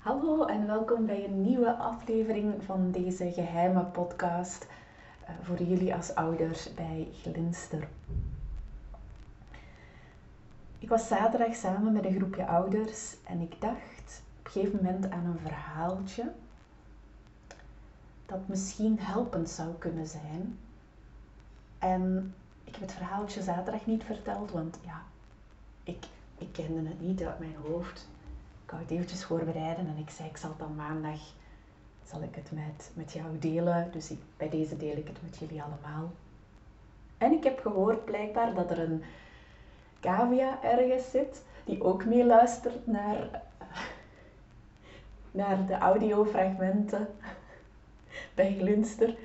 Hallo en welkom bij een nieuwe aflevering van deze geheime podcast uh, voor jullie als ouders bij Glinster. Ik was zaterdag samen met een groepje ouders en ik dacht op een gegeven moment aan een verhaaltje dat misschien helpend zou kunnen zijn. En ik heb het verhaaltje zaterdag niet verteld, want ja, ik, ik kende het niet uit mijn hoofd eventjes voorbereiden en ik zei ik zal dan maandag zal ik het met, met jou delen. Dus ik, bij deze deel ik het met jullie allemaal. En ik heb gehoord blijkbaar dat er een cavia ergens zit die ook meeluistert naar, naar de audiofragmenten bij Glunster.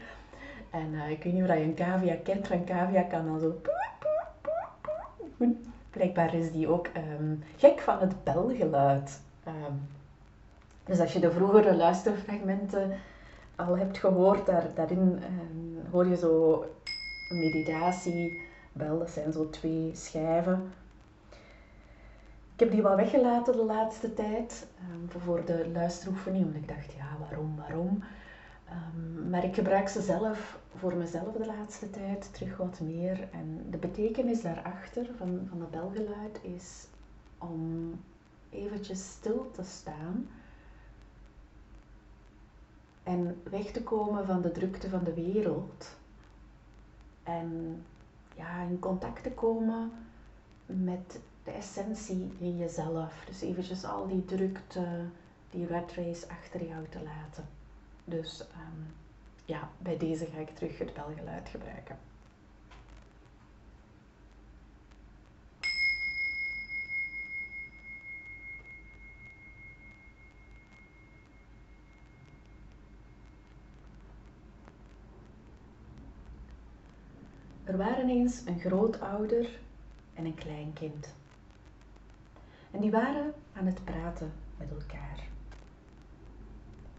En uh, ik weet niet of je een cavia kent, van cavia kan dan zo... Blijkbaar is die ook um, gek van het belgeluid. Ehm, dus als je de vroegere luisterfragmenten al hebt gehoord, daar, daarin ehm, hoor je zo meditatiebel. Dat zijn zo twee schijven. Ik heb die wel weggelaten de laatste tijd um, voor de luisteroefening, omdat ik dacht, ja, waarom, waarom? maar ik gebruik ze zelf voor mezelf de laatste tijd terug wat meer. En de betekenis daarachter van, van het belgeluid is om eventjes stil te staan en weg te komen van de drukte van de wereld en ja, in contact te komen met de essentie in jezelf. Dus eventjes al die drukte, die red race achter jou te laten. Dus ehm, ja, bij deze ga ik terug het belgeluid gebruiken. Er waren eens een grootouder en een kleinkind. En die waren aan het praten met elkaar.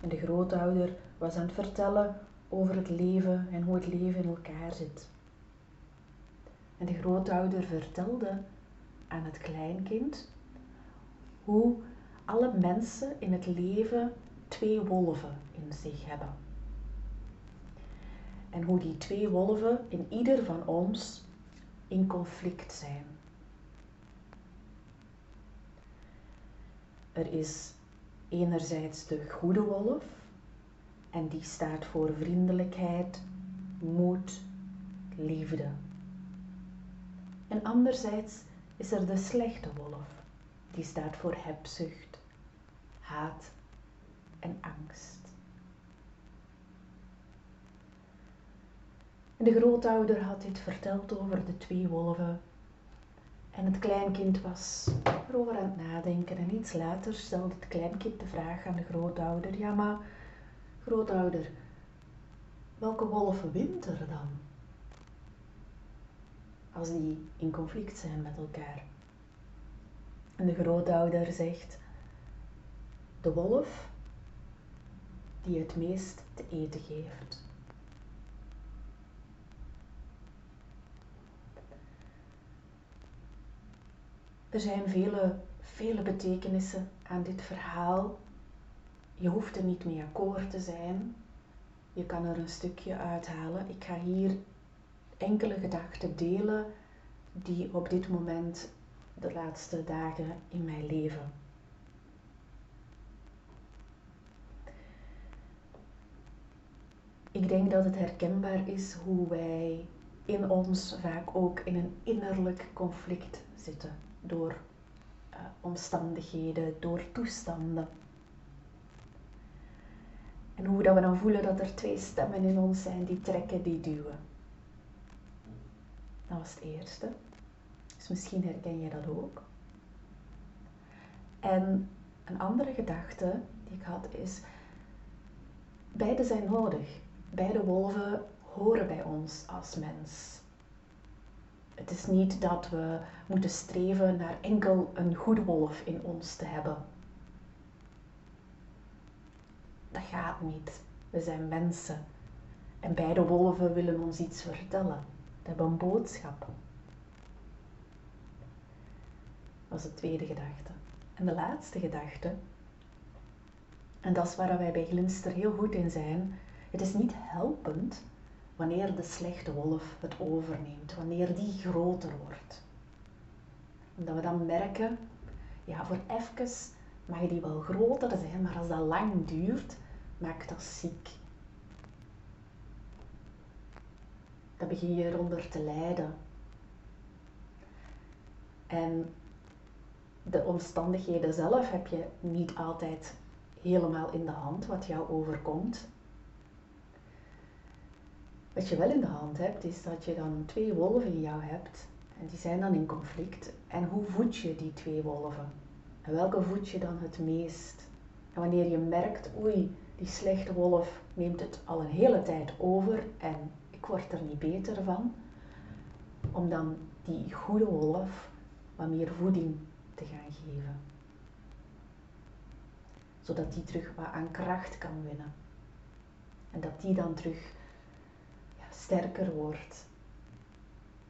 En de grootouder was aan het vertellen over het leven en hoe het leven in elkaar zit. En de grootouder vertelde aan het kleinkind hoe alle mensen in het leven twee wolven in zich hebben en hoe die twee wolven in ieder van ons in conflict zijn. Er is enerzijds de goede wolf en die staat voor vriendelijkheid, moed, liefde. En anderzijds is er de slechte wolf, die staat voor hebzucht, haat en angst. De grootouder had dit verteld over de twee wolven. En het kleinkind was erover aan het nadenken. En iets later stelde het kleinkind de vraag aan de grootouder: Ja, maar grootouder, welke wolf wint er dan? Als die in conflict zijn met elkaar. En de grootouder zegt: De wolf die het meest te eten geeft. Er zijn vele, vele betekenissen aan dit verhaal. Je hoeft er niet mee akkoord te zijn. Je kan er een stukje uithalen. Ik ga hier enkele gedachten delen die op dit moment de laatste dagen in mijn leven. Ik denk dat het herkenbaar is hoe wij in ons vaak ook in een innerlijk conflict zitten door uh, omstandigheden, door toestanden. En hoe dat we dan voelen dat er twee stemmen in ons zijn die trekken, die duwen. Dat was het eerste. Dus misschien herken je dat ook. En een andere gedachte die ik had is, beide zijn nodig. Beide wolven horen bij ons als mens. Het is niet dat we moeten streven naar enkel een goede wolf in ons te hebben. Dat gaat niet. We zijn mensen. En beide wolven willen ons iets vertellen. Ze hebben een boodschap. Dat is de tweede gedachte. En de laatste gedachte En dat is waar wij bij Glinster heel goed in zijn. Het is niet helpend wanneer de slechte wolf het overneemt, wanneer die groter wordt. Omdat we dan merken, ja, voor even mag die wel groter zijn, maar als dat lang duurt, maakt dat ziek. Dan begin je eronder te lijden. En de omstandigheden zelf heb je niet altijd helemaal in de hand wat jou overkomt. Wat je wel in de hand hebt, is dat je dan twee wolven in jou hebt en die zijn dan in conflict. En hoe voed je die twee wolven? En welke voed je dan het meest? En wanneer je merkt, oei, die slechte wolf neemt het al een hele tijd over en ik word er niet beter van, om dan die goede wolf wat meer voeding te gaan geven. Zodat die terug wat aan kracht kan winnen. En dat die dan terug sterker wordt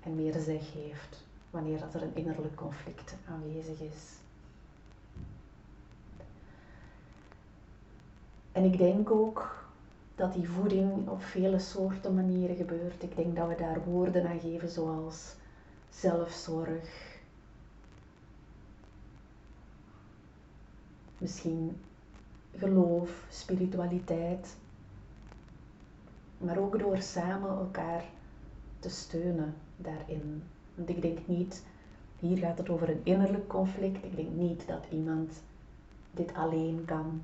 en meer zeg heeft wanneer dat er een innerlijk conflict aanwezig is. En ik denk ook dat die voeding op vele soorten manieren gebeurt. Ik denk dat we daar woorden aan geven zoals zelfzorg, misschien geloof, spiritualiteit, maar ook door samen elkaar te steunen daarin. Want ik denk niet, hier gaat het over een innerlijk conflict, ik denk niet dat iemand dit alleen kan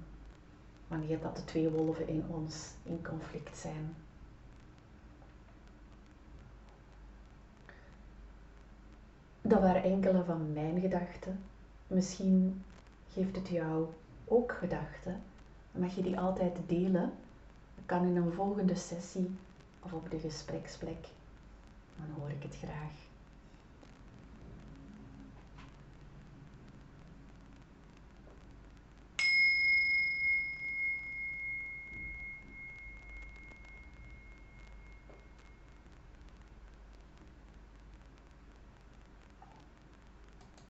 wanneer dat de twee wolven in ons in conflict zijn. Dat waren enkele van mijn gedachten. Misschien geeft het jou ook gedachten. Mag je die altijd delen. Kan in een volgende sessie of op de gespreksplek. Dan hoor ik het graag.